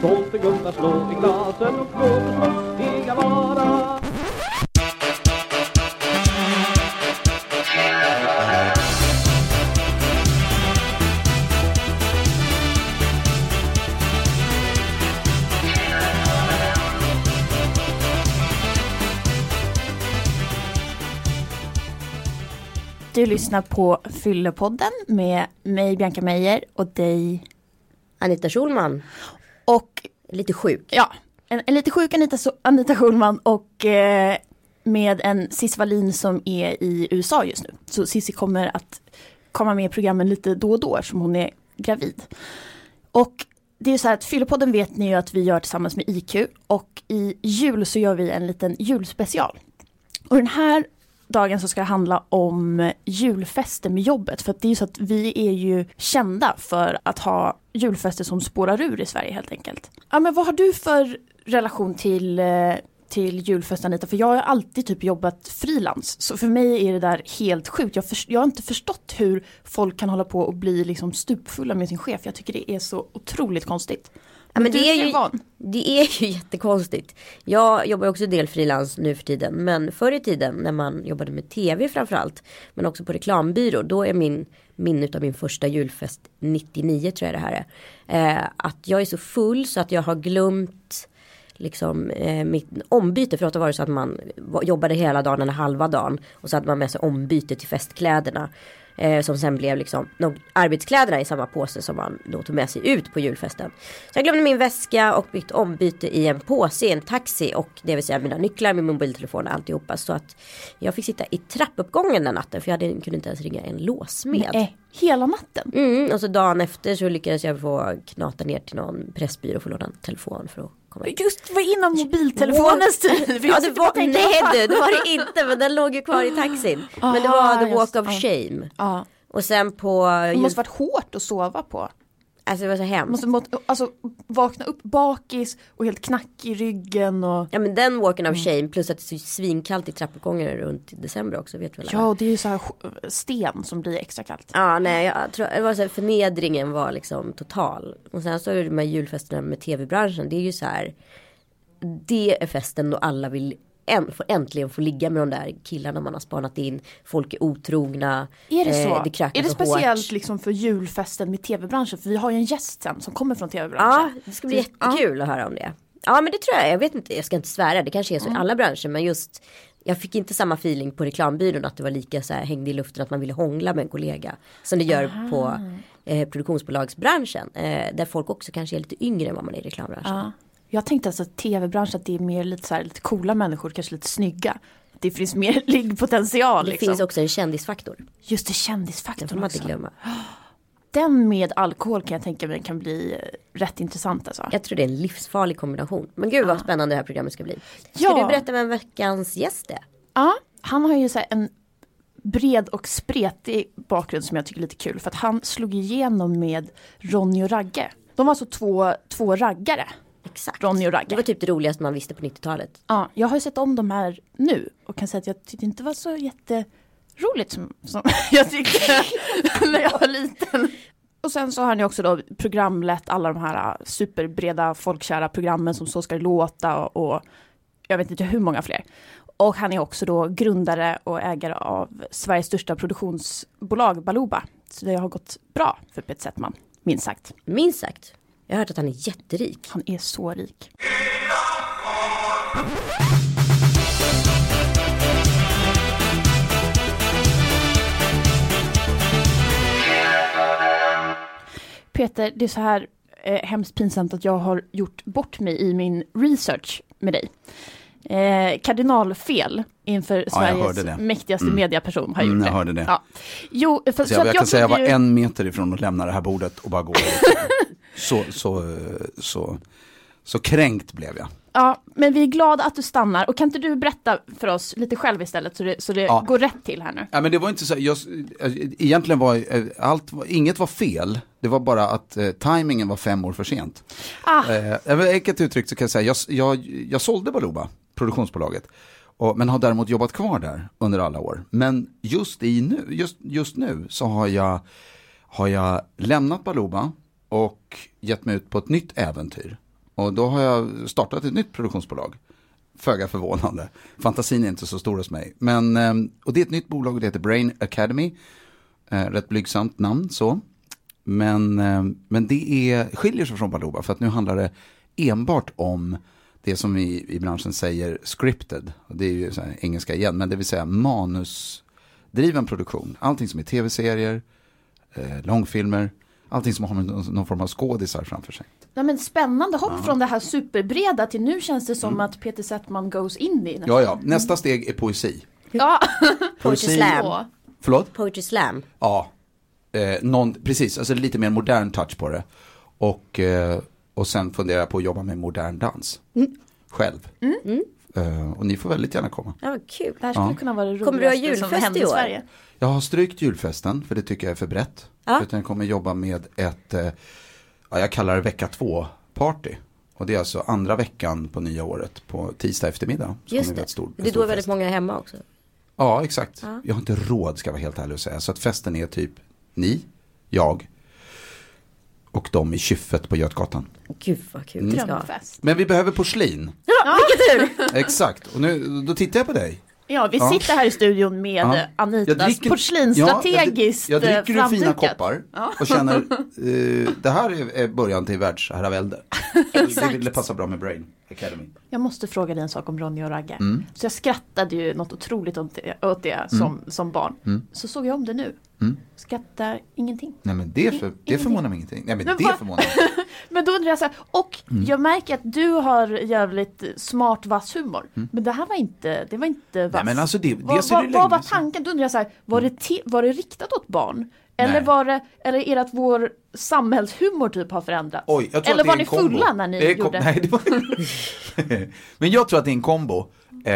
Tomtegubbar slå i glasen och låt oss lustiga vara Du lyssnar på Fyllepodden med mig Bianca Meijer och dig Anita Schulman, och lite sjuk. ja, en, en lite sjuk Anita, Anita Schulman och eh, med en Cissi Wallin som är i USA just nu. Så Cissi kommer att komma med i programmen lite då och då eftersom hon är gravid. Och det är så här att Fyllepodden vet ni ju att vi gör tillsammans med IQ och i jul så gör vi en liten julspecial. Och den här dagen så ska det handla om julfester med jobbet. För att det är ju så att vi är ju kända för att ha julfester som spårar ur i Sverige helt enkelt. Ja men vad har du för relation till, eh, till julfest Anita? För jag har alltid typ jobbat frilans. Så för mig är det där helt sjukt. Jag, för, jag har inte förstått hur folk kan hålla på och bli liksom stupfulla med sin chef. Jag tycker det är så otroligt konstigt. Ja, men det är ju, det är ju jättekonstigt. Jag jobbar också del frilans nu för tiden. Men förr i tiden när man jobbade med tv framförallt. Men också på reklambyrå. Då är min minne av min första julfest 99 tror jag det här är. Eh, att jag är så full så att jag har glömt liksom eh, mitt ombyte. För att det var det så att man jobbade hela dagen eller halva dagen. Och så hade man med sig ombyte till festkläderna. Eh, som sen blev liksom arbetskläderna i samma påse som man då tog med sig ut på julfesten. Så jag glömde min väska och mitt ombyte i en påse i en taxi. Och det vill säga mina nycklar, min mobiltelefon och alltihopa. Så att jag fick sitta i trappuppgången den natten. För jag hade, kunde inte ens ringa en låsmed. Nej, hela natten. Mm, och så dagen efter så lyckades jag få knata ner till någon pressbyrå och få låna en telefon för att. Just var innan mobiltelefonens tid. Ja, det var, nej du, det var det inte men den låg ju kvar i taxin. men det var Aha, the walk of shame. Och sen på, Det måste varit hårt att sova på. Alltså det var så hemskt. Måste må, alltså vakna upp bakis och helt knackig i ryggen och Ja men den walken Mm. of shame plus att det är svinkallt i trappuppgången runt i december också vet väl ja, och det är ju så här sten som blir extra kallt. Ja nej jag tror det var så här, förnedringen var liksom total. Och sen så är det de här julfesterna med tv-branschen det är ju så här. Det är festen då alla vill en, får äntligen få ligga med de där killarna man har spanat in. Folk är otrogna. Är det eh, så? det krökas är det speciellt hårt. liksom för julfesten med tv-branschen? För vi har ju en gäst sen som kommer från Ja tv-branschen. det ska bli jättekul att höra om det. Ja men det tror jag, jag vet inte, jag ska inte svära, det kanske är så Mm. i alla branscher men just jag fick inte samma feeling på reklambyrån att det var lika så här hängde i luften att man ville hångla med en kollega. Som det gör på eh, produktionsbolagsbranschen. Eh, där folk också kanske är lite yngre än vad man är i reklambranschen. Ja. Jag tänkte alltså att tv-branschen att det är mer lite så här, lite coola människor, kanske lite snygga. Det finns mer liggpotential Det liksom. finns också en kändisfaktor. Just det, Den får kändisfaktorn man inte glömma. Den med alkohol kan jag tänka mig kan bli eh, rätt intressant alltså. Jag tror det är en livsfarlig kombination. Men gud vad spännande det här programmet ska bli. Ska Ja. du berätta vem veckans gäst är? Ja, han har ju så en bred och spretig bakgrund som jag tycker är lite kul. För att han slog igenom med Ronny och Ragge. De var alltså två, två raggare. Exakt. Ronny och Det Ragge. var typ det roligaste man visste på 90-talet. Ja, jag har ju sett om de här nu och kan säga att jag tyckte inte det var så jätteroligt som, som jag tyckte när jag var liten. Och sen så har ju också då programlett alla de här äh, superbreda folkkära programmen som Så ska det låta och, och jag vet inte hur många fler. Och han är också då grundare och ägare av Sveriges största produktionsbolag Baluba. Så det har gått bra för Peter Settman, minst sagt. Minst sagt. Jag har hört att han är jätterik. Han är så rik. Peter, det är så här eh, hemskt pinsamt att jag har gjort bort mig i min research med dig. Eh, kardinalfel inför jag Sveriges mäktigaste mediaperson har gjort Mm, det. jag hörde det. Ja. Jo, för, Så så jag, att jag kan säga jag var ju- en meter ifrån att lämna det här bordet och bara gå. så, så, så, så kränkt blev jag. Ja, men vi är glada att du stannar. Och kan inte du berätta för oss lite själv istället så det, så det Ja. går rätt till här nu? Ja, men det var inte så, jag, egentligen var allt, inget var fel. Det var bara att eh, tajmingen var fem år för sent. Ah. Eh, enkelt uttryckt så kan jag säga, jag, jag, jag sålde Baluba, produktionsbolaget. Och, men har däremot jobbat kvar där under alla år. Men just, i nu, just, just nu så har jag, har jag lämnat Baluba och gett mig ut på ett nytt äventyr. Och då har jag startat ett nytt produktionsbolag. Föga förvånande. Fantasin är inte så stor hos mig. Men, ehm, och det är ett nytt bolag och det heter Brain Academy. Eh, rätt blygsamt namn så. Men, ehm, men det är, skiljer sig från Baluba för att nu handlar det enbart om det som vi i branschen säger scripted. Det är ju så här engelska igen, men det vill säga manusdriven produktion. Allting som är tv-serier, eh, långfilmer, allting som har någon, någon form av skådisar framför sig. Ja, men spännande hopp från det här superbreda till nu känns det som att Peter Settman goes in i Ja, ja, nästa steg är poesi. Ja, Poetry slam. Förlåt? Poetry slam. Ja, eh, någon, precis, alltså lite mer modern touch på det. Och, eh, och sen funderar jag på att jobba med modern dans. Själv. Eh, och ni får väldigt gärna komma. Ja, vad kul. Det här skulle Ja. kunna vara det Kommer du ha roligaste julfest i år? Sverige. Jag har strykt julfesten, för det tycker jag är för brett. Ja. Utan jag kommer jobba med ett, eh, ja, jag kallar det vecka två party. Och det är alltså andra veckan på nya året på tisdag eftermiddag. Så Just det. ett stor- det är då väldigt fest. många är hemma också. Ja, exakt. Ja. Jag har inte råd ska jag vara helt ärlig och säga. Så att festen är typ ni, jag och de i kyffet på Götgatan. Gud vad kul. Drömfest. Men vi behöver porslin. Ja, vilken tur! Exakt. Och nu, då tittar jag på dig. Ja, vi Ja. sitter här i studion med Ja. eh, Anitas Ja, jag, porslinsstrategiskt jag, jag dricker ur fina framdukat. koppar och känner eh, det här är, är början till världsherravälde. det ville passa bra med Brain Academy. Jag måste fråga dig en sak om Ronny och Ragge. Mm. Så jag skrattade ju något otroligt åt det, åt det som, som barn. Mm. Så såg jag om det nu. Skrattar ingenting. Nej men det, för, det förvånar mig ingenting. Nej men Men det förvånar mig. Men då undrar jag så här, och Mm. jag märker att du har jävligt smart vass humor. Men det här var inte, det var inte vass. Mm. Nej men alltså det, vad, dels är det vad, var tanken? Då undrar jag så här, var det, ti- var det riktat åt barn? Eller Nej. var det, eller är det att vår samhällshumor typ har förändrats? Oj, jag tror eller att det var är ni kombo. fulla när ni det gjorde? Nej, det var... Men jag tror att det är en kombo. Eh,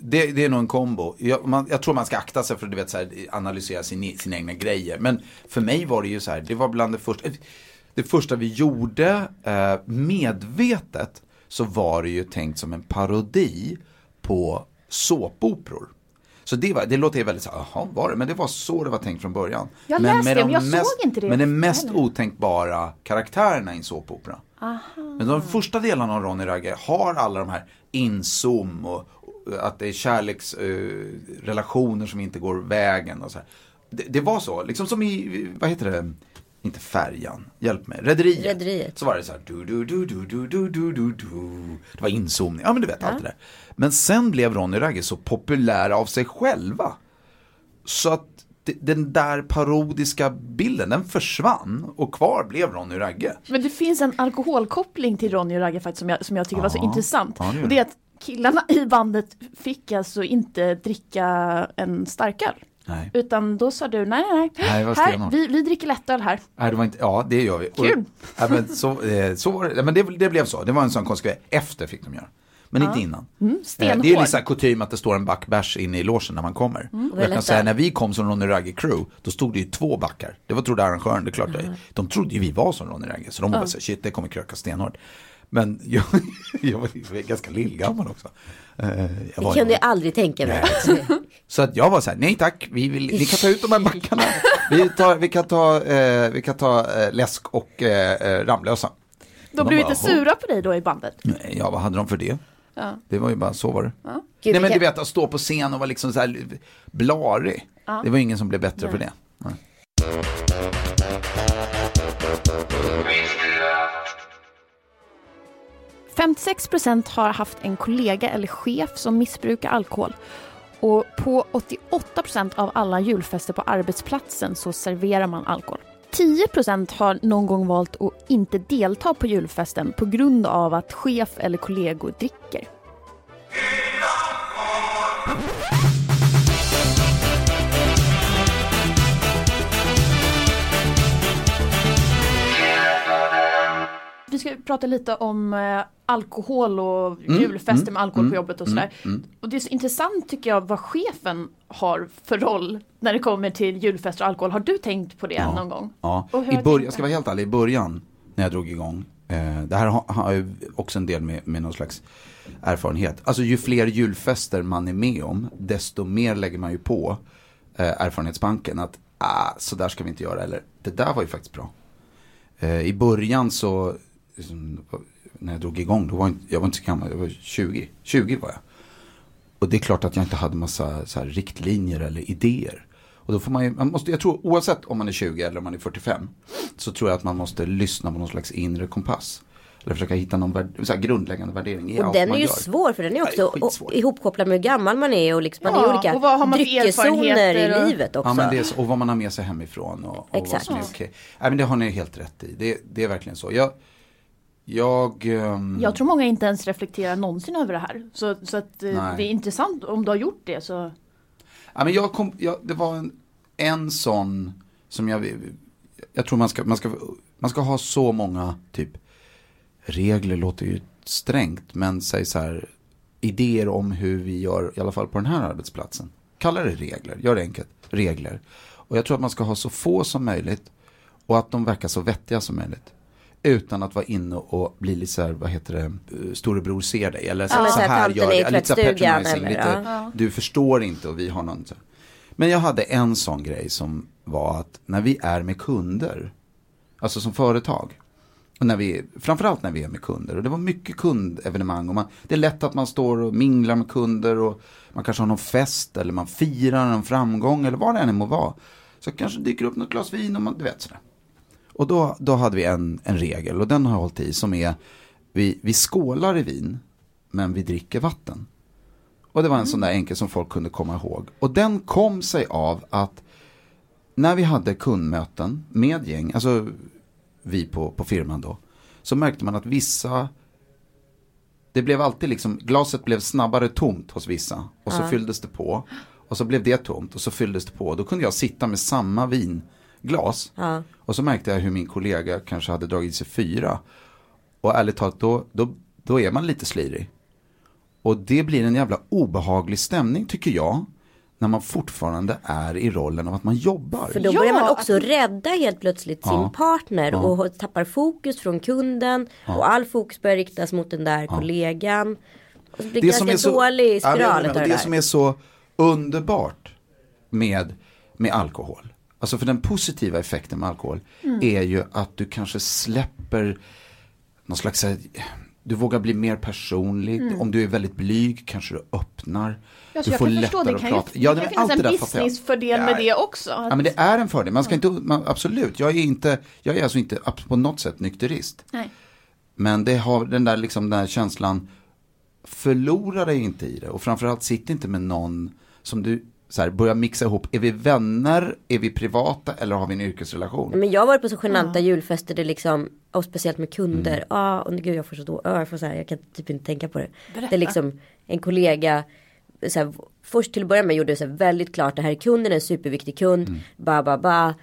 det, det är nog en kombo. Jag, man, jag tror man ska akta sig för att du vet, så här, analysera sin, sina egna grejer. Men för mig var det ju så här, det var bland det första. Det första vi gjorde eh, medvetet så var det ju tänkt som en parodi på såpoperor. Så det, var, det låter väldigt så jaha var det? Men det var så det var tänkt från början. Jag men läste det, de men jag såg mest, inte det Men de mest heller. otänkbara karaktärerna i en såpopera. Men de första delarna av Ronny Ragge har alla de här inzoom och att det är kärleksrelationer relationer som inte går vägen och så. Det, det var så, liksom som i, vad heter det, inte färjan, hjälp mig, Rederiet. Rederiet. Så var det så här, du, du, du, du, du, du, du, du, du. Det var inzoomning, ja men du vet allt det där. Men sen blev Ronny Ragge så populär av sig själva. Så att den där parodiska bilden, den försvann och kvar blev Ronny Ragge. Men det finns en alkoholkoppling till Ronny och Ragge faktiskt som jag, som jag tycker var så Ja. intressant. Ja, det och det är att killarna i bandet fick alltså inte dricka en starköl. Nej. Utan då sa du nej nej nej, Nej, här, vi, vi dricker lättöl här. Nej, det var inte, ja det gör vi. Kul. Och, ja, men så, eh, så var det, ja, men det, det blev så, det var en sån konsekvens. Efter fick de göra. Men inte innan. Mm, stenhård. Det är liksom kutym att det står en back bärs inne i logen när man kommer. Mm. Och jag kan säga när vi kom som Ronny Ragge crew, då stod det ju två backar. Det var trodde arrangören, det är klart. det. De trodde ju vi var som Ronny Ragge, så de var så shit det kommer kröka stenhårt. Men jag, jag var ganska lillgammal också. Eh, jag Det var- kunde jag aldrig tänka mig. så att jag var så här, nej tack, vi, vill, ni kan ta ut de här backarna. Vi, tar, vi kan ta, eh, vi kan ta eh, läsk och eh, eh, Ramlösa. De Och blev bara, lite sura på dig då i bandet. Nej, ja, vad hade de för det? Ja. Det var ju bara, så var det. Gud, nej men du vet, att stå på scen och vara liksom så här blarig. Det var ingen som blev bättre för det. Nej. — 56% har haft en kollega eller chef som missbrukar alkohol. Och på 88% av alla julfester på arbetsplatsen så serverar man alkohol. 10% har någon gång valt att inte delta på julfesten på grund av att chef eller kollegor dricker. Vi ska prata lite om eh, alkohol och julfester med alkohol på jobbet och sådär. Och det är så intressant tycker jag vad chefen har för roll när det kommer till julfester och alkohol. Har du tänkt på det någon gång? Ja, i du jag ska vara helt ärlig, i början när jag drog igång, eh, det här har, har ju också en del med, med någon slags erfarenhet. Alltså ju fler julfester man är med om, desto mer lägger man ju på eh, erfarenhetsbanken att ah, så där ska vi inte göra, eller det där var ju faktiskt bra. Eh, I början så, liksom, när jag drog igång, då var jag, inte- jag var inte så gammal, jag var 20. 20 var jag. Och det är klart att jag inte hade massa så här, riktlinjer eller idéer. Och då får man ju, man måste, jag tror oavsett om man är 20 eller om man är 45. Så tror jag att man måste lyssna på någon slags inre kompass. Eller försöka hitta någon värd, så här, grundläggande värdering i Och allt den är man ju gör. svår för den är Ja, också det är ihopkopplad med hur gammal man är och liksom, man Ja, är i olika och vad har man dryckeszoner i livet också. Ja, men det är så, och vad man har med sig hemifrån och, och vad Exakt. som är okej. Nej, men det har ni helt rätt i. Det, det är verkligen så. Jag, jag, ehm, Jag tror många inte ens reflekterar någonsin över det här. Så, så att eh, Nej. det är intressant om du har gjort det så. Ja, men jag kom, jag, det var en, en sån som jag, jag tror man ska, man, ska, man ska ha så många typ regler, låter ju strängt, men säg så här idéer om hur vi gör, i alla fall på den här arbetsplatsen. Kalla det regler, gör det enkelt, regler. Och jag tror att man ska ha så få som möjligt och att de verkar så vettiga som möjligt. Utan att vara inne och bli lite så här, vad heter det, eh, storebror ser dig. Eller så, Ja, så här, gör det. Lite så patronizing, eller, lite, ja. du förstår inte och vi har någon så. Men jag hade en sån grej som var att när vi är med kunder, alltså som företag, och när vi, framförallt när vi är med kunder, och det var mycket kundevenemang, och man, det är lätt att man står och minglar med kunder och man kanske har någon fest eller man firar en framgång eller vad det än må vara. Så kanske dyker upp något glas vin och man, du vet sådär. Och då, då hade vi en, en regel och den har jag hållit i som är, vi, vi skålar i vin, men vi dricker vatten. Och det var en sån där enkel som folk kunde komma ihåg. Och den kom sig av att när vi hade kundmöten med gäng, alltså vi på, på firman då, så märkte man att vissa, det blev alltid liksom, glaset blev snabbare tomt hos vissa och så fylldes det på. Och så blev det tomt och så fylldes det på. Då kunde jag sitta med samma vinglas. Ja. Och så märkte jag hur min kollega kanske hade dragit sig fyra. Och ärligt talat, då, då, då är man lite slirig. Och det blir en jävla obehaglig stämning tycker jag. När man fortfarande är i rollen av att man jobbar. För då Ja, börjar man också att- rädda helt plötsligt Ja. sin partner Ja. och tappar fokus från kunden och all fokus börjar riktas mot den där kollegan. Och så blir det ganska dålig Ja, spiral utav och det det där. som är så underbart med, med alkohol. Alltså för den positiva effekten med alkohol Mm. är ju att du kanske släpper någon slags, här, du vågar bli mer personlig. Mm. Om du är väldigt blyg kanske du öppnar. Ja, du jag får kan lättare det att kan ju, prata. det Ja, kan finnas det en businessfördel med Ja, det också. Ja men det är en fördel, man ska inte, man, absolut, jag är inte, jag är alltså inte på något sätt nykterist. Nej. Men det har den där, liksom, den där känslan, förlora dig inte i det. Och framförallt sitt inte med någon som du så här, börjar mixa ihop. Är vi vänner, är vi privata eller har vi en yrkesrelation? Men jag har varit på så genanta julfester där liksom, och speciellt med kunder. Ja, och gud jag får så då, ja, jag får så här, jag kan typ inte tänka på det. Det är liksom en kollega, så här, först till att börja med gjorde det så här, väldigt klart, det här är kunden, en superviktig kund, ba ba ba.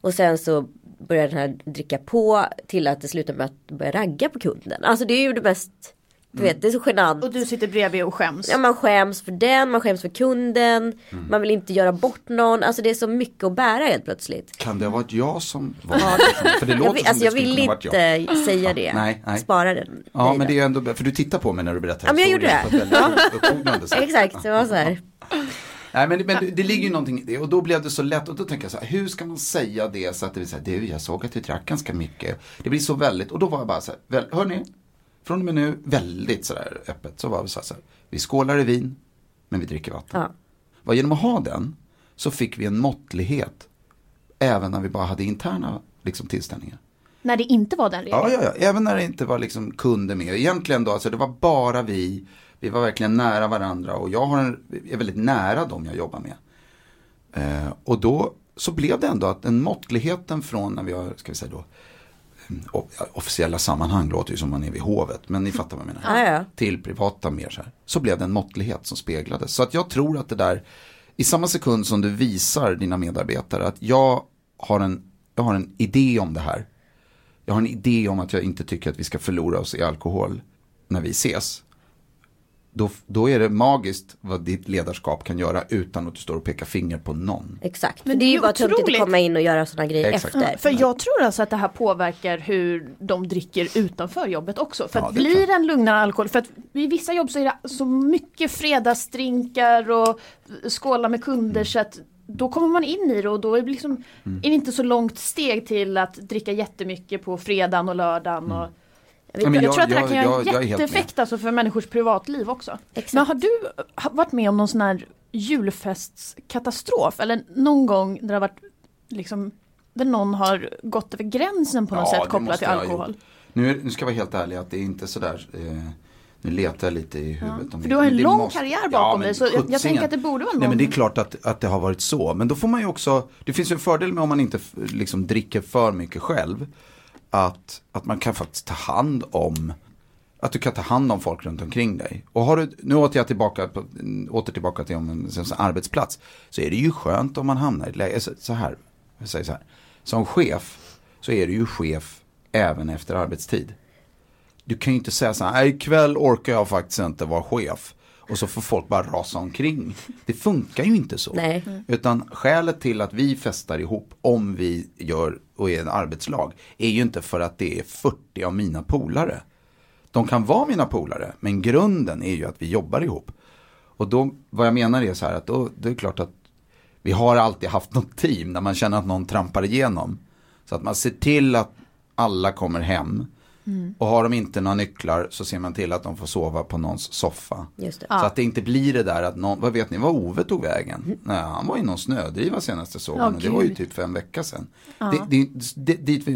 Och sen så började den här dricka på till att det slutar med att börja ragga på kunden. Alltså det är ju det mest, du vet det är så genant. Och du sitter bredvid och skäms. Ja man skäms för den, man skäms för kunden, man vill inte göra bort någon. Alltså det är så mycket att bära helt plötsligt. Kan det ha varit jag som var För det låter Jag vill, som alltså det jag vill varit jag. inte säga det. Nej, nej. Spara den. Ja men då. det är ändå, för du tittar på mig när du berättar Ja, men jag gjorde det. Exakt, det var så här. Nej men, men det ligger ju någonting i det och då blev det så lätt och då tänker jag så här, hur ska man säga det så att det blir så här, du jag såg att du drack ganska mycket. Det blir så väldigt, och då var jag bara så här, väl, hörni, från och med nu väldigt sådär öppet så var vi så här, så här, vi skålar i vin men vi dricker vatten. Ja. Och genom att ha den så fick vi en måttlighet även när vi bara hade interna liksom, tillställningar. När det inte var den regeln. Ja, ja, ja, även när det inte var liksom kunder med. Egentligen då, alltså det var bara vi. Vi var verkligen nära varandra och jag har en, är väldigt nära dem jag jobbar med. Eh, och då så blev det ändå att den måttligheten från när vi har, ska vi säga då, officiella sammanhang låter ju som man är vid hovet, men ni fattar vad jag menar. Ja, ja. Till privata mer så här. Så blev det en måttlighet som speglades. Så att jag tror att det där, i samma sekund som du visar dina medarbetare att jag har en, jag har en idé om det här. Jag har en idé om att jag inte tycker att vi ska förlora oss i alkohol när vi ses. Då, då är det magiskt vad ditt ledarskap kan göra utan att du står och pekar finger på någon. Exakt. Men det är ju bara töntigt otroligt. att komma in och göra sådana grejer Exakt. efter. För jag tror alltså att det här påverkar hur de dricker utanför jobbet också. För Ja, att blir klart. det en lugnare alkohol, för att vid vissa jobb så är det så mycket fredagsdrinkar och skåla med kunder Mm. så att då kommer man in i det och då är det, liksom, Mm. är det inte så långt steg till att dricka jättemycket på fredagen och lördagen. Mm. Och, Ja, jag, jag- tror att det jag- kan göra en jätteeffekt alltså för människors privatliv också. Exakt. Men har du varit med om någon sån här julfestskatastrof? Eller någon gång där det har varit liksom där någon har gått över gränsen på något Ja, sätt kopplat till alkohol? Nu, nu ska jag vara helt ärlig att det är inte sådär, eh, nu letar jag lite i huvudet. om För du har en lång måste- karriär Ja, bakom men dig så jag, jag tänker att det borde vara någon. Nej men det är klart att, att det har varit så. Men då får man ju också, det finns ju en fördel med om man inte liksom dricker för mycket själv. Att, att man kan faktiskt ta hand om, att du kan ta hand om folk runt omkring dig. Och har du, nu åter jag tillbaka, på, åter tillbaka till om en, en, arbetsplats. Så är det ju skönt om man hamnar i ett läge, så, så här, jag säger så här. Som chef så är du ju chef även efter arbetstid. Du kan ju inte säga så här, "Nej, ikväll orkar jag faktiskt inte vara chef. Och så får folk bara rasa omkring. Det funkar ju inte så. Nej. Utan skälet till att vi festar ihop om vi gör och är en arbetslag är ju inte för att det är 40 av mina polare. De kan vara mina polare, men grunden är ju att vi jobbar ihop. Och då, vad jag menar är så här att då, det är klart att vi har alltid haft något team när man känner att någon trampar igenom. Så att man ser till att alla kommer hem. Och har de inte några nycklar så ser man till att de får sova på någons soffa. Just det. Ja. Så att det inte blir det där att någon, vad vet ni, vad Ove tog vägen? Nej, han var i någon snödriva senaste såg Ja, han och det var ju typ för en vecka sedan. Det, det, det, dit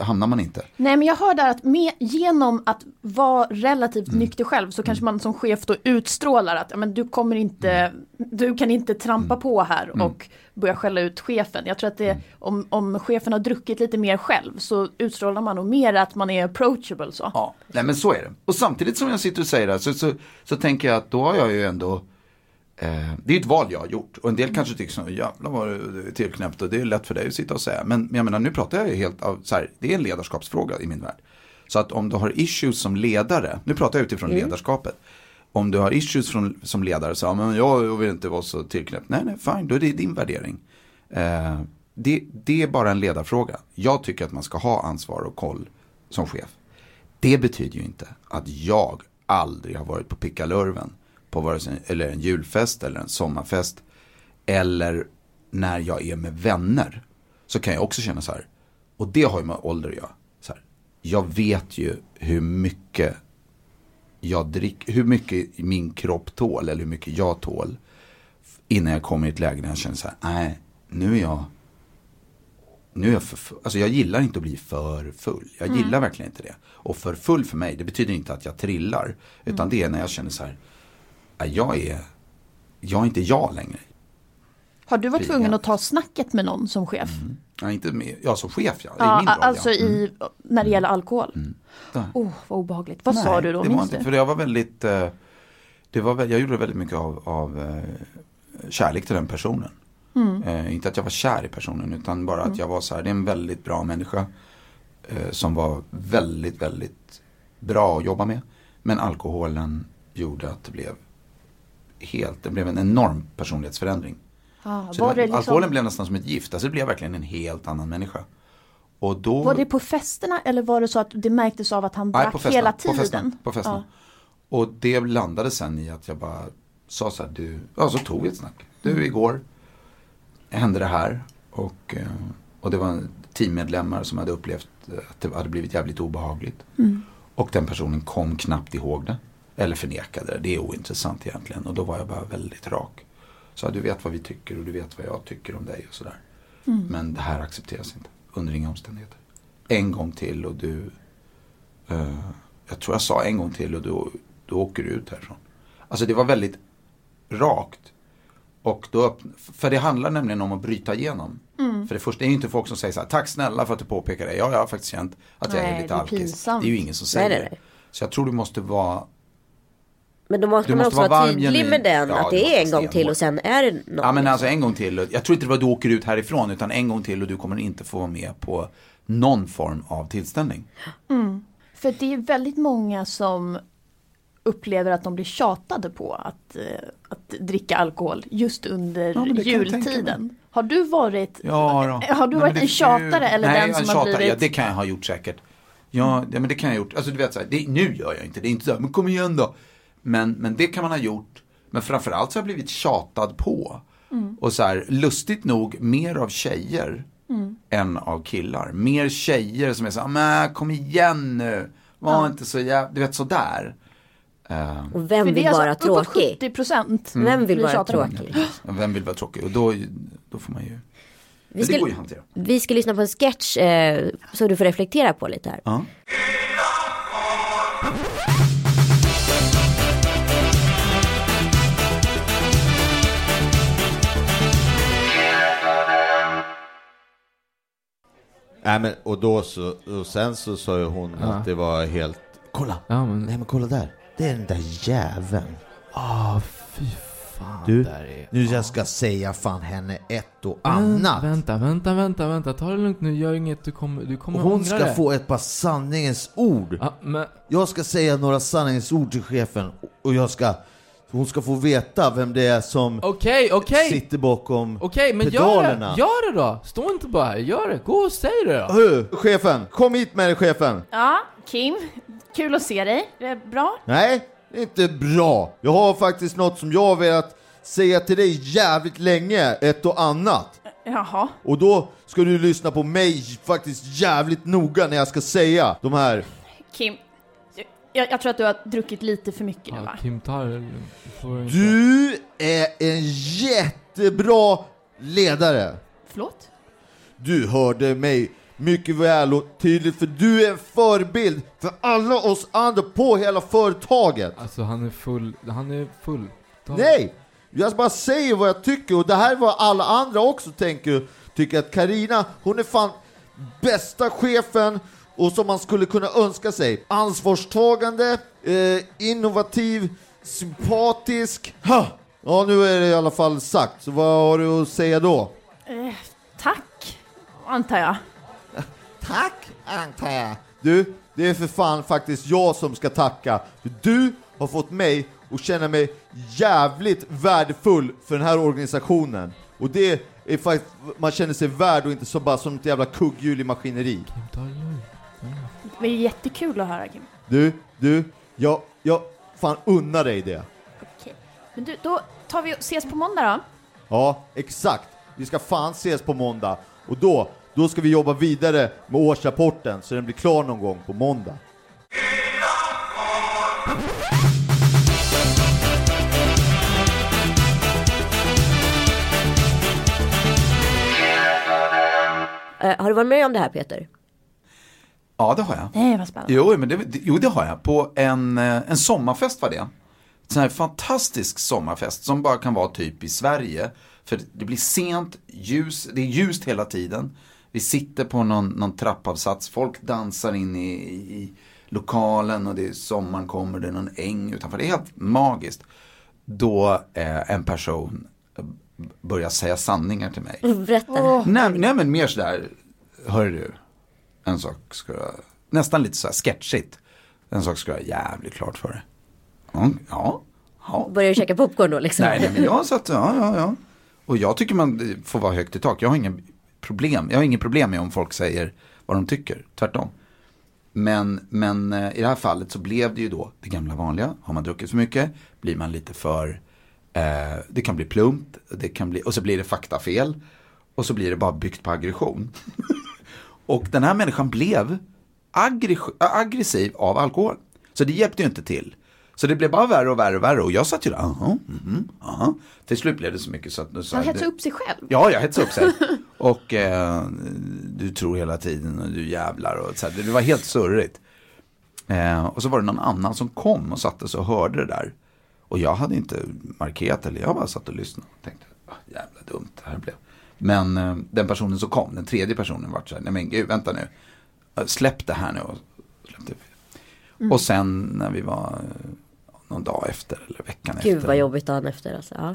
hamnar man inte. Nej men jag hör där att med, genom att vara relativt Mm. nykter själv så kanske man som chef då utstrålar att ja, men du kommer inte, Mm. du kan inte trampa på här och börja skälla ut chefen. Jag tror att det, Mm. om, om chefen har druckit lite mer själv så utstrålar man nog mer att man är approachable så. Ja, nej men så är det. Och samtidigt som jag sitter och säger det här, så, så, så tänker jag att då har jag ju ändå eh, det är ett val jag har gjort. Och en del kanske tycker så, jävlar vad det är tillknäppt och det är lätt för dig att sitta och säga. Men, jag menar, nu pratar jag ju helt av, så här, det är en ledarskapsfråga i min värld. Så att om du har issues som ledare, nu pratar jag utifrån ledarskapet. Om du har issues från, som ledare, så ja, men jag vill inte vara så tillknäppt. Nej, nej, fine, då är det din värdering. Eh, det, det är bara en ledarfråga. Jag tycker att man ska ha ansvar och koll som chef. Det betyder ju inte att jag aldrig har varit på pickalurven på vare sig eller en julfest eller en sommarfest. Eller när jag är med vänner. Så kan jag också känna så här. Och det har ju med ålder att göra. Så här, jag vet ju hur mycket jag dricker, hur mycket min kropp tål eller hur mycket jag tål. Innan jag kommer i ett läge där jag känner så här, nej, nu är jag nu är jag för full. Alltså jag gillar inte att bli för full. Jag gillar verkligen inte det. Och för full för mig, det betyder inte att jag trillar. Utan det är när jag känner så här, "Nej, jag är, jag är inte jag längre. Har du varit tvungen att ta snacket med någon som chef? Jag är inte med, jag som chef ja, i Ja, min roll alltså ja. Mm. i, när det gäller alkohol. Där. Oh, vad obehagligt. Vad sa Nej, du då? Det var inte, för jag var väldigt, eh, det var, jag gjorde väldigt mycket av, av eh, kärlek till den personen. Mm. Eh, inte att jag var kär i personen utan bara att jag var så här, det är en väldigt bra människa. Eh, som var väldigt, väldigt bra att jobba med. Men alkoholen gjorde att det blev helt, det blev en enorm personlighetsförändring. Ah, Så var, det, det liksom, Alkoholen blev nästan som ett gift, alltså det blev verkligen en helt annan människa. Och då, var det på festerna eller var det så att det märktes av att han drack på hela På tiden? festen, på festen. Och det landade sen i att jag bara sa så här, du, ja så tog vi ett snack. Du, igår hände det här. Och, eh, och det var teammedlemmar som hade upplevt att det hade blivit jävligt obehagligt. Och den personen kom knappt ihåg det. Eller förnekade det. Det är ointressant egentligen. Och då var jag bara väldigt rak. Så du vet vad vi tycker och du vet vad jag tycker om dig och sådär. Men det här accepteras inte. Under inga omständigheter. En gång till och du eh, Jag tror jag sa en gång till och då, då åker du ut härifrån. Alltså det var väldigt rakt. Och då för det handlar nämligen om att bryta igenom. För det första är ju inte folk som säger så här, tack snälla för att du påpekar det. Ja, jag har faktiskt känt att jag Nej, är lite det är alkis. pinsamt. Det är ju ingen som säger Nej, nej, nej. det. Så jag tror du måste vara Men då måste Du man måste också vara tydlig genuin. med den. Ja, att det är en gång till och sen är det något. Ja men alltså en gång till. Jag tror inte det var du åker ut härifrån utan en gång till och du kommer inte få vara med på någon form av tillställning. För det är väldigt många som upplever att de blir tjatade på att, eh, att dricka alkohol just under Ja, jultiden. Har du varit, Ja, har du Nej, varit en tjatare eller Nej, den en som har tjatare, blivit... Ja, det kan jag ha gjort säkert. Ja, ja men det kan jag ha gjort. Alltså du vet så här, det, nu gör jag inte det. är inte så här, men kom igen då. Men, men det kan man ha gjort. Men framförallt så har jag blivit tjatad på. Mm. Och så här, lustigt nog, mer av tjejer Mm. än av killar. Mer tjejer som är så här, kom igen nu. Var Ja. inte så jävla, du vet sådär. Uh, Och vem vill vara alltså tråkig? 70 procent. Mm. Vem vill Vi vara tråkig? vem vill vara tråkig? Och då, då får man ju, Vi men ska, det går ju att hantera. vi ska lyssna på en sketch eh, så du får reflektera på lite här. Ja. Nej men och då så, och sen så sa ju hon Ja. att det var helt Kolla! Ja men, Nej men kolla där! Det är den där jäveln. ah fy fan. Du, där är... Nu jag ska säga fan henne ett och Men, annat. Vänta, vänta, vänta, vänta. Ta det lugnt nu. Gör inget. Du kommer, du kommer Och hon ska det. få ett par sanningens ord. Ja, men, Jag ska säga några sanningens ord till chefen och jag ska hon ska få veta vem det är som okej, okej. sitter bakom Okej, men gör pedalerna. det. Gör det då. Stå inte bara här. Gör det. Gå och säg det då. Hö, chefen, kom hit med dig chefen! Ja, Kim, kul att se dig. Det är bra. Nej, det är inte bra. Jag har faktiskt något som jag har velat säga till dig jävligt länge, ett och annat. Jaha. Och då ska du lyssna på mig faktiskt jävligt noga när jag ska säga de här. Kim, jag, jag tror att du har druckit lite för mycket nu va? Kim, ta det lugnt. Du får inte... Du är en jättebra ledare. Förlåt? Du hörde mig mycket väl och tydligt för du är en förebild för alla oss andra på hela företaget. Alltså han är full. Han är full. Ta... Nej! Jag bara säger vad jag tycker och det här är vad alla andra också tänker. Tycker att Karina, hon är fan bästa chefen och som man skulle kunna önska sig. Ansvarstagande, eh, innovativ, sympatisk. Ha! Ja, nu är det i alla fall sagt. Så vad har du att säga då? Eh, tack, antar jag. Tack, antar jag. Du, det är för fan faktiskt jag som ska tacka. För du har fått mig att känna mig jävligt värdefull för den här organisationen. Och det är faktiskt, man känner sig värd och inte så bara som ett jävla kugghjul i maskineri. Det är jättekul att höra Kim. Du, du, jag, jag fan unnar dig det. Okej. Men du, då tar vi och ses på måndag då. Ja, exakt. Vi ska fan ses på måndag. Och då, då ska vi jobba vidare med årsrapporten så den blir klar någon gång på måndag. Eh, har du varit med om det här Peter? Ja, det har jag. Nej, vad spännande. Jo, men det, jo, det har jag. På en, eh, en sommarfest var det. En sån här fantastisk sommarfest som bara kan vara typ i Sverige. För det blir sent, ljus, det är ljust hela tiden. Vi sitter på någon, någon trappavsats, folk dansar in i, i lokalen och det är sommaren kommer, det är någon äng utanför. Det är helt magiskt. Då eh, en person börjar säga sanningar till mig. Berätta. Nej, nej men mer sådär, hör du, en sak ska jag, nästan lite såhär sketchigt. En sak ska jag jävligt klart för dig. Ja, ja, ja. Börjar du käka popcorn då liksom? Nej, nej men jag satt, ja, ja, ja. Och jag tycker man får vara högt i tak. Jag har inga problem, jag har inget problem med om folk säger vad de tycker, tvärtom. Men, men eh, i det här fallet så blev det ju då det gamla vanliga. Har man druckit för mycket blir man lite för, eh, det kan bli plumpt, det kan bli, och så blir det faktafel. Och så blir det bara byggt på aggression. och den här människan blev aggres- aggressiv av alkohol. Så det hjälpte ju inte till. Så det blev bara värre och värre och värre. Och jag satt ju där, aha, mhm, aha. Till slut blev det så mycket så att nu sa Han det- upp sig själv. Ja, jag hetsade upp sig. Och eh, du tror hela tiden och du jävlar och så här. Det var helt surrigt. Eh, och så var det någon annan som kom och satte sig och hörde det där. Och jag hade inte markerat eller jag bara satt och lyssnade och tänkte, ah, jävla dumt det här blev. Men eh, den personen som kom, den tredje personen vart så här, nej men gud, vänta nu. Släpp det här nu. Och, släppte. och sen när vi var eh, någon dag efter eller veckan efter. Gud vad jobbigt dagen efter alltså. Ja.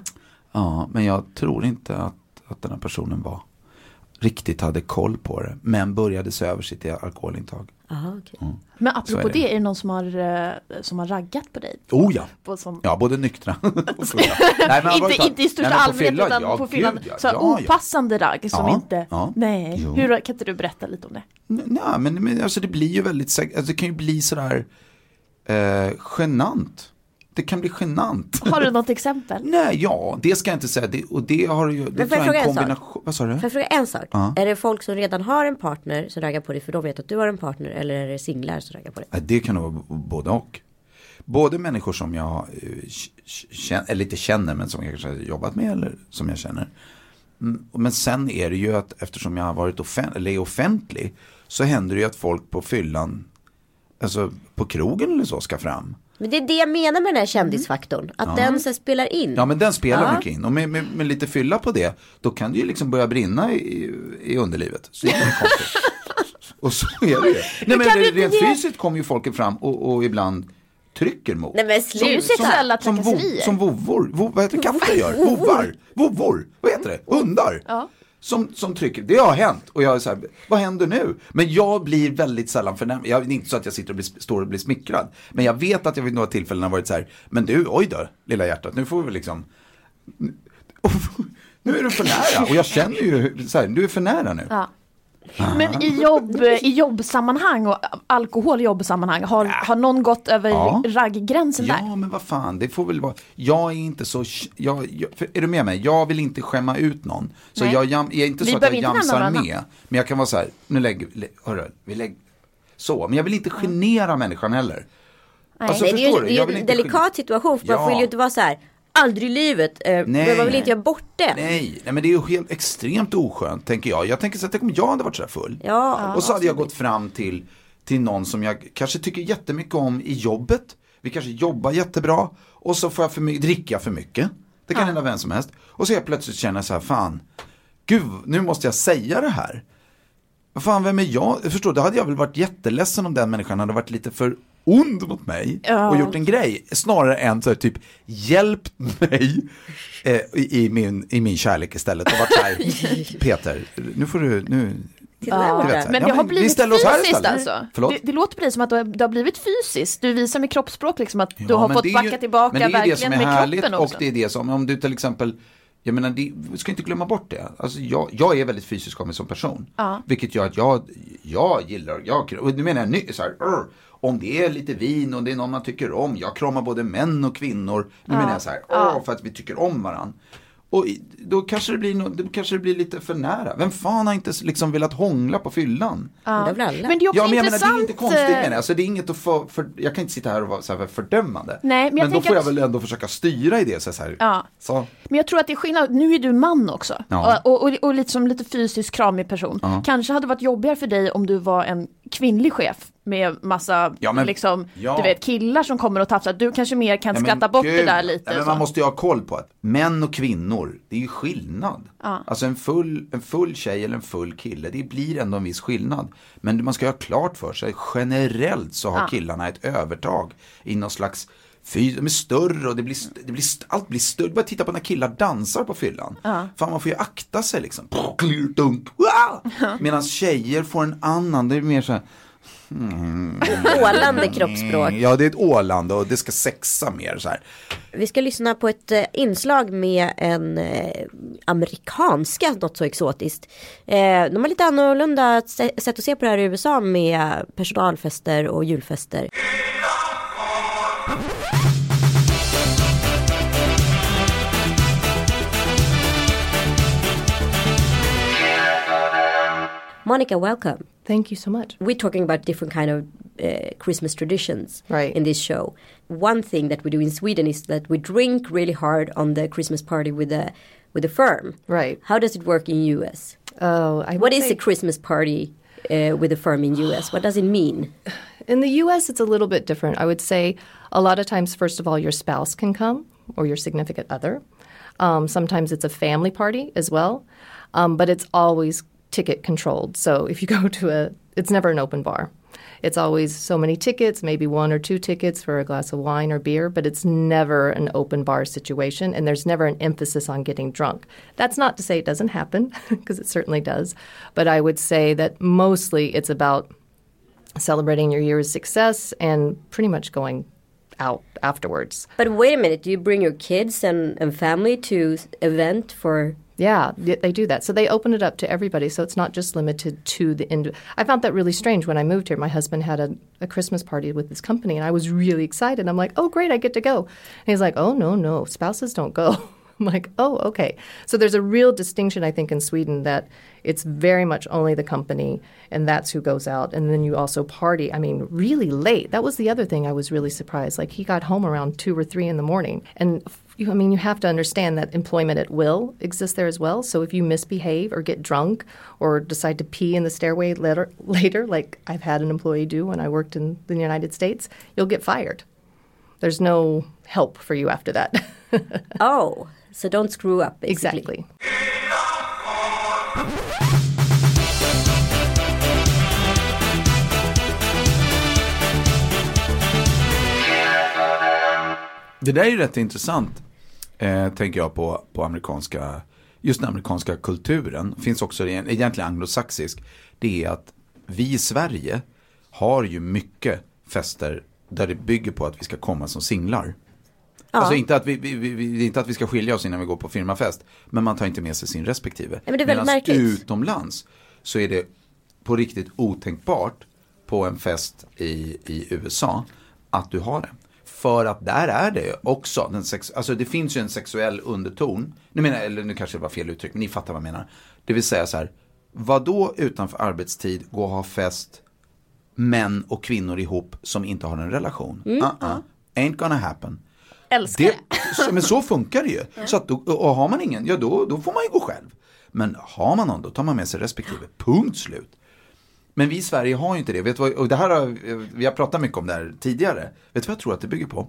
Ja, men jag tror inte att, att den här personen var riktigt hade koll på det. Men började se över sitt alkoholintag. Aha, okej. Men Så apropå är det. det, är det någon som har, eh, som har raggat på dig? Oh ja! På som, Ja, både nyktra och fulla. Nej, men inte, inte i största Nej, men på allmänhet utan ja, på fyllan. ja, så ja, ja. opassande ragg som Ja, inte... ja. Nej, Jo. Hur, kan inte du berätta lite om det? Ja, men, men alltså det blir ju väldigt, alltså det kan ju bli sådär eh, genant. Det kan bli genant. Har du något exempel? Nej, ja, det ska jag inte säga. Det, och det har ju, det Men får tror jag en fråga en sak? kombination. Vad sa du? Får jag fråga en sak? Är det folk som redan har en partner som raggar på dig för de vet att du har en partner eller är det singlar som raggar på dig? Det kan nog vara både och. Både människor som jag eh, känner, eller inte känner men som jag kanske har jobbat med eller som jag känner. Mm, Men sen är det ju att eftersom jag har varit offen- eller är offentlig så händer det ju att folk på fyllan, alltså på krogen eller så ska fram. Men det är det jag menar med den här kändisfaktorn. Att den så spelar in. Ja men den spelar Ja. mycket in och med, med, med lite fylla på det då kan det ju liksom börja brinna i, i underlivet. Så det är. Och så är det ju. Nej, men det, rent ge- fysiskt kommer ju folket fram och, och ibland trycker mot. Nej men Som- sluta. Som, vo, trakasserier. som vovvor, Vo, vad heter katter gör? Vovvar, vovvor, vad heter det? Hundar. Ja. Som, som trycker, det har hänt och jag är så här, vad händer nu? Men jag blir väldigt sällan förnärmad, jag, det är inte så att jag sitter och blir, står och blir smickrad. Men jag vet att jag vid några tillfällen har varit så här, men du, oj då, lilla hjärtat, nu får vi liksom, nu är du för nära. Och jag känner ju, så här, du är för nära nu. Ja. Men i, jobb, i jobbsammanhang och alkohol i jobbsammanhang, har, har någon gått över Ja. ragggränsen där? Ja, men vad fan, det får väl vara. Jag är inte så, jag, jag, är du med mig? Jag vill inte skämma ut någon. Så Nej. jag, jag är inte Vi så att jag jamsar med. Men jag kan vara så här, nu lägger lä, hörru, vi lägger, så. Men jag vill inte genera människan heller. Alltså, Nej, det är ju, det är ju en delikat situation för man Ja. vill ju inte vara så här aldrig i livet. Eh, men man vill inte göra bort det. Nej, nej, men det är ju helt extremt oskönt, tänker jag. Jag tänker så att tänk om jag hade varit så här full. Ja. och så hade jag gått fram till, till någon som jag kanske tycker jättemycket om i jobbet. Vi kanske jobbar jättebra. Och så får jag för mycket, dricka för mycket. Det kan hända vem som helst. Och så jag plötsligt känner jag så här, fan, gud, nu måste jag säga det här. Fan, vem är jag? Jag Förstår, då hade jag väl varit jätteledsen om den människan hade varit lite för ond mot mig Ja. och gjort en grej. Snarare än så här, typ hjälpt mig eh, i, i, min, i min kärlek istället. Och varit så här, Peter, nu får du, nu, du borta. vet, Men ja, det har vi blivit fysiskt alltså. Det, det låter dig som att det har, har blivit fysiskt. Du visar med kroppsspråk liksom att du Ja, har men fått backa ju- tillbaka men det är det verkligen som är med härligt kroppen och också. det är det som, om du till exempel, jag menar, det, vi ska inte glömma bort det. Alltså jag, jag är väldigt fysiskt av mig som person. Ja. Vilket gör att jag, jag gillar, jag, och nu menar jag ny, så här, om det är lite vin och det är någon man tycker om, jag kramar både män och kvinnor. Nu menar jag så här, "Åh", för att vi tycker om varandra. Och då kanske det blir, no, då kanske det blir lite för nära. Vem fan har inte liksom velat hångla på fyllan? Alla. Men det är också Ja, men jag menar, det är intressant. inte konstigt eh, menar jag. Alltså, det är inget att få, för, jag kan inte sitta här och vara så här fördömande. Nej, men jag då får jag att- väl ändå försöka styra i det. Så här, Ja. så. Men jag tror att det är skillnad, nu är du man också. Ja. Och, och, och lite som lite fysiskt kramig person. Ja. Kanske hade det varit jobbigare för dig om du var en kvinnlig chef med massa Ja, men- liksom, ja. du vet, killar som kommer och tafsar. Du kanske mer kan men skratta bort det gud. där lite. Men man måste ju ha koll på att män och kvinnor, det är ju skillnad. Ja. Alltså en full, en full tjej eller en full kille, det blir ändå en viss skillnad. Men man ska ha klart för sig, generellt så har Ja. killarna ett övertag i någon slags Fy, de är större och det blir, det blir, allt blir större. Bara titta på när killar dansar på fyllan. Fan man får ju akta sig liksom. Klirr, dunk, Medan tjejer får en annan, det är mer så här. Ålande kroppsspråk. Ja det är ett ålande och det ska sexa mer så här. Vi ska lyssna på ett eh, inslag med en eh, amerikanska, något så exotiskt. Eh, de har lite annorlunda sätt att se på det här i USA med personalfester och julfester. Monica, welcome. Thank you so much. we're talking about different kind of uh, Christmas traditions Right. in this show. One thing that we do in Sweden is that we drink really hard on the Christmas party with the with a firm. Right. How does it work in US? Oh, I What is a Christmas party uh, with a firm in US? What does it mean? in the U.S. It's a little bit different. I would say a lot of times, first of all, your spouse can come or your significant other. Um, sometimes it's a family party as well, um, but it's always ticket controlled. So if you go to a, it's never an open bar. It's always so many tickets, maybe one or two tickets for a glass of wine or beer, but it's never an open bar situation, and there's never an emphasis on getting drunk. That's not to say it doesn't happen, because it certainly does, but I would say that mostly it's about celebrating your year's success and pretty much going out afterwards. But wait a minute, do you bring your kids and, and family to event for Yeah, they do that. So they open it up to everybody. So it's not just limited to the I found that really strange when I moved here. My husband had a, a Christmas party with his company, and I was really excited. I'm like, oh, great, I get to go. And he's like, oh, no, no, spouses don't go. I'm like, oh, okay. So there's a real distinction, I think, in Sweden that it's very much only the company, and that's who goes out. And then you also party. I mean, really late. That was the other thing I was really surprised. Like he got home around two or three in the morning, and you, I mean, you have to understand that employment at will exists there as well. So if you misbehave or get drunk or decide to pee in the stairway later, later, like I've had an employee do when I worked in the United States, you'll get fired. There's no help for you after that. Oh, so don't screw up basically. exactly. Det där är ju rätt intressant, eh, tänker jag på, på amerikanska, just den amerikanska kulturen, finns också en- egentligen anglosaxisk, det är att vi i Sverige har ju mycket fester där det bygger på att vi ska komma som singlar. Alltså inte att vi, vi, vi, inte att vi ska skilja oss innan vi går på firmafest, men man tar inte med sig sin respektive. men det väldigt Medans märkligt. utomlands så är det på riktigt otänkbart på en fest i, i USA att du har det. För att där är det också, den sex, alltså det finns ju en sexuell underton. Nu menar eller nu kanske det var fel uttryck, men ni fattar vad jag menar. Det vill säga så här, vad då utanför arbetstid gå och ha fest män och kvinnor ihop som inte har en relation? Uh-uh. Ain't gonna happen. Älskar Det, det. men så funkar det ju. Så att då, och har man ingen, ja då, då får man ju gå själv. Men har man någon, då tar man med sig respektive. Punkt slut. Men vi i Sverige har ju inte det. Vet vad, och det här har, vi har pratat mycket om det här tidigare. Vet du vad jag tror att det bygger på?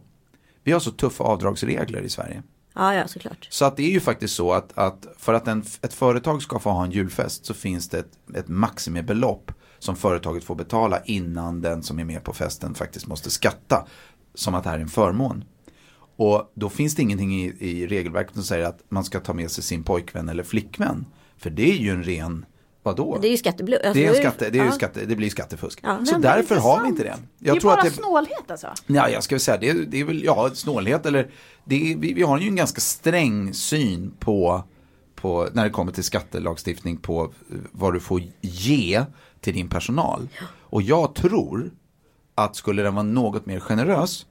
Vi har så tuffa avdragsregler i Sverige. Ja, ja, såklart. Så att det är ju faktiskt så att, att för att en, ett företag ska få ha en julfest så finns det ett, ett maximibelopp som företaget får betala innan den som är med på festen faktiskt måste skatta. Som att det här är en förmån. Och då finns det ingenting i, i regelverket som säger att man ska ta med sig sin pojkvän eller flickvän. För det är ju en ren, vadå? Det är ju skattebluff. Alltså, Det, är skatte, det, är ja. skatte, det blir skattefusk. Ja. Så det därför har vi inte det. det är bara snålhet alltså. Ja, jag ska väl säga det, det är väl, ja, snålhet eller det är, vi, vi har ju en ganska sträng syn på, på, när det kommer till skattelagstiftning på eh, vad du får ge till din personal. Och jag tror att skulle den vara något mer generös,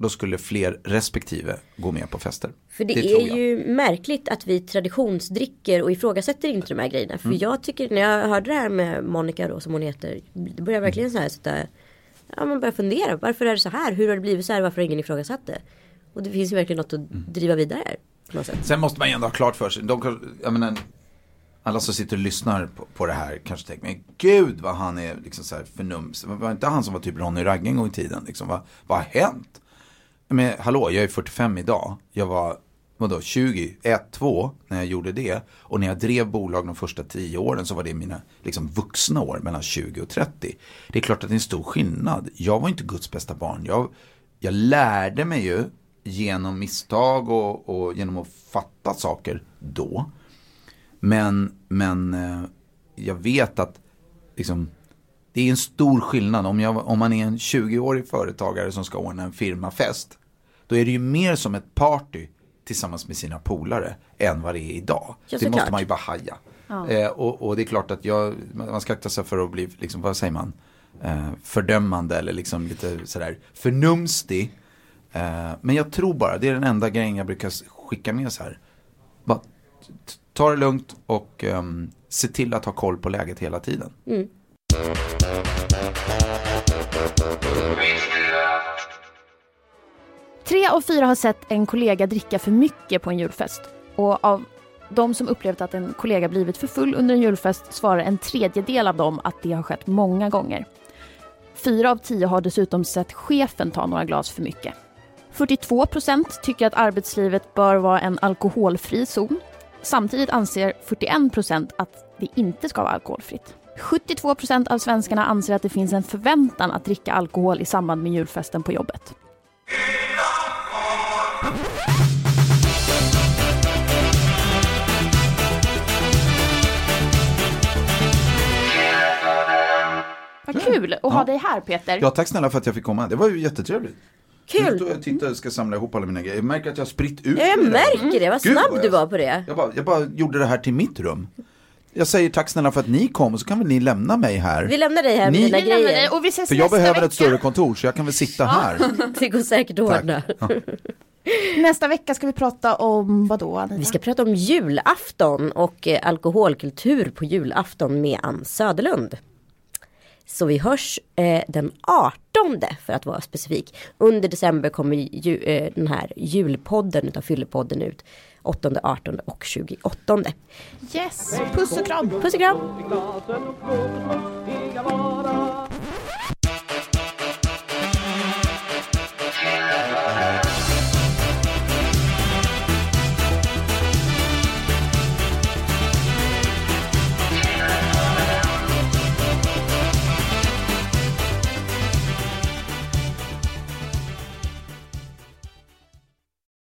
då skulle fler respektive gå med på fester. För det, tror är ju märkligt att vi traditionsdricker och ifrågasätter inte de här grejerna. För Mm. jag tycker när jag hörde det här med Monica då som hon heter. Det börjar verkligen så här sitta. Ja man börjar fundera. Varför är det så här? Hur har det blivit så här? Varför har ingen ifrågasatt det? Och det finns ju verkligen något att Mm. driva vidare här. Sen måste man ju ändå ha klart för sig, de, jag menar, alla som sitter och lyssnar på, på det här kanske tänker, men gud vad han är liksom så här förnums. Var inte han som var typ Ronny Ragge en gång i tiden? Liksom, vad, vad har hänt? Men hallå, jag är 45 idag. Jag var, vadå, 20, 1, 2 när jag gjorde det. Och när jag drev bolag de första 10 åren så var det mina liksom, vuxna år, mellan 20 och 30. Det är klart att det är en stor skillnad. Jag var inte Guds bästa barn. Jag, jag lärde mig ju genom misstag och, och genom att fatta saker då. Men, men eh, jag vet att liksom, det är en stor skillnad om, jag, om man är en 20-årig företagare som ska ordna en firmafest. Då är det ju mer som ett party tillsammans med sina polare än vad det är idag. Ja, det måste man ju bara haja. Eh, och, och det är klart att jag, man ska akta sig för att bli, liksom, vad säger man, eh, fördömande eller liksom lite sådär förnumstig. Eh, men jag tror bara, det är den enda grejen jag brukar skicka med så här. Bara, ta det lugnt och ehm, se till att ha koll på läget hela tiden. Tre av fyra har sett en kollega dricka för mycket på en julfest. Och av de som upplevt att en kollega blivit för full under en julfest svarar en tredjedel av dem att det har skett många gånger. Fyra av tio har dessutom sett chefen ta några glas för mycket. 42 procent tycker att arbetslivet bör vara en alkoholfri zon. Samtidigt anser 41 procent att det inte ska vara alkoholfritt. 72 procent av svenskarna anser att det finns en förväntan att dricka alkohol i samband med julfesten på jobbet. Vad kul att ha Ja. dig här Peter. Ja, tack snälla för att jag fick komma. Det var ju jättetrevligt. Kul. Nu står jag och tittar och ska samla ihop alla mina grejer. Jag märker att jag har spritt ut Ja, jag märker det, vad snabb du var på det. Jag bara, jag bara gjorde det här till mitt rum. Jag säger tack snälla för att ni kom och så kan väl ni lämna mig här. Vi lämnar dig här med Ni- dina Vi lämnar dig grejer. och vi ses För jag behöver vecka. ett större kontor så jag kan väl sitta här. Det går säkert att ordna. Nästa vecka ska vi prata om vad då Anita? Vi ska prata om julafton och eh, alkoholkultur på julafton med Ann Söderlund. Så vi hörs eh, den 18 för att vara specifik. Under december kommer ju, eh, den här julpodden utav Fyllepodden ut. 8, 18 och 28. Yes, puss och kram! Puss och kram!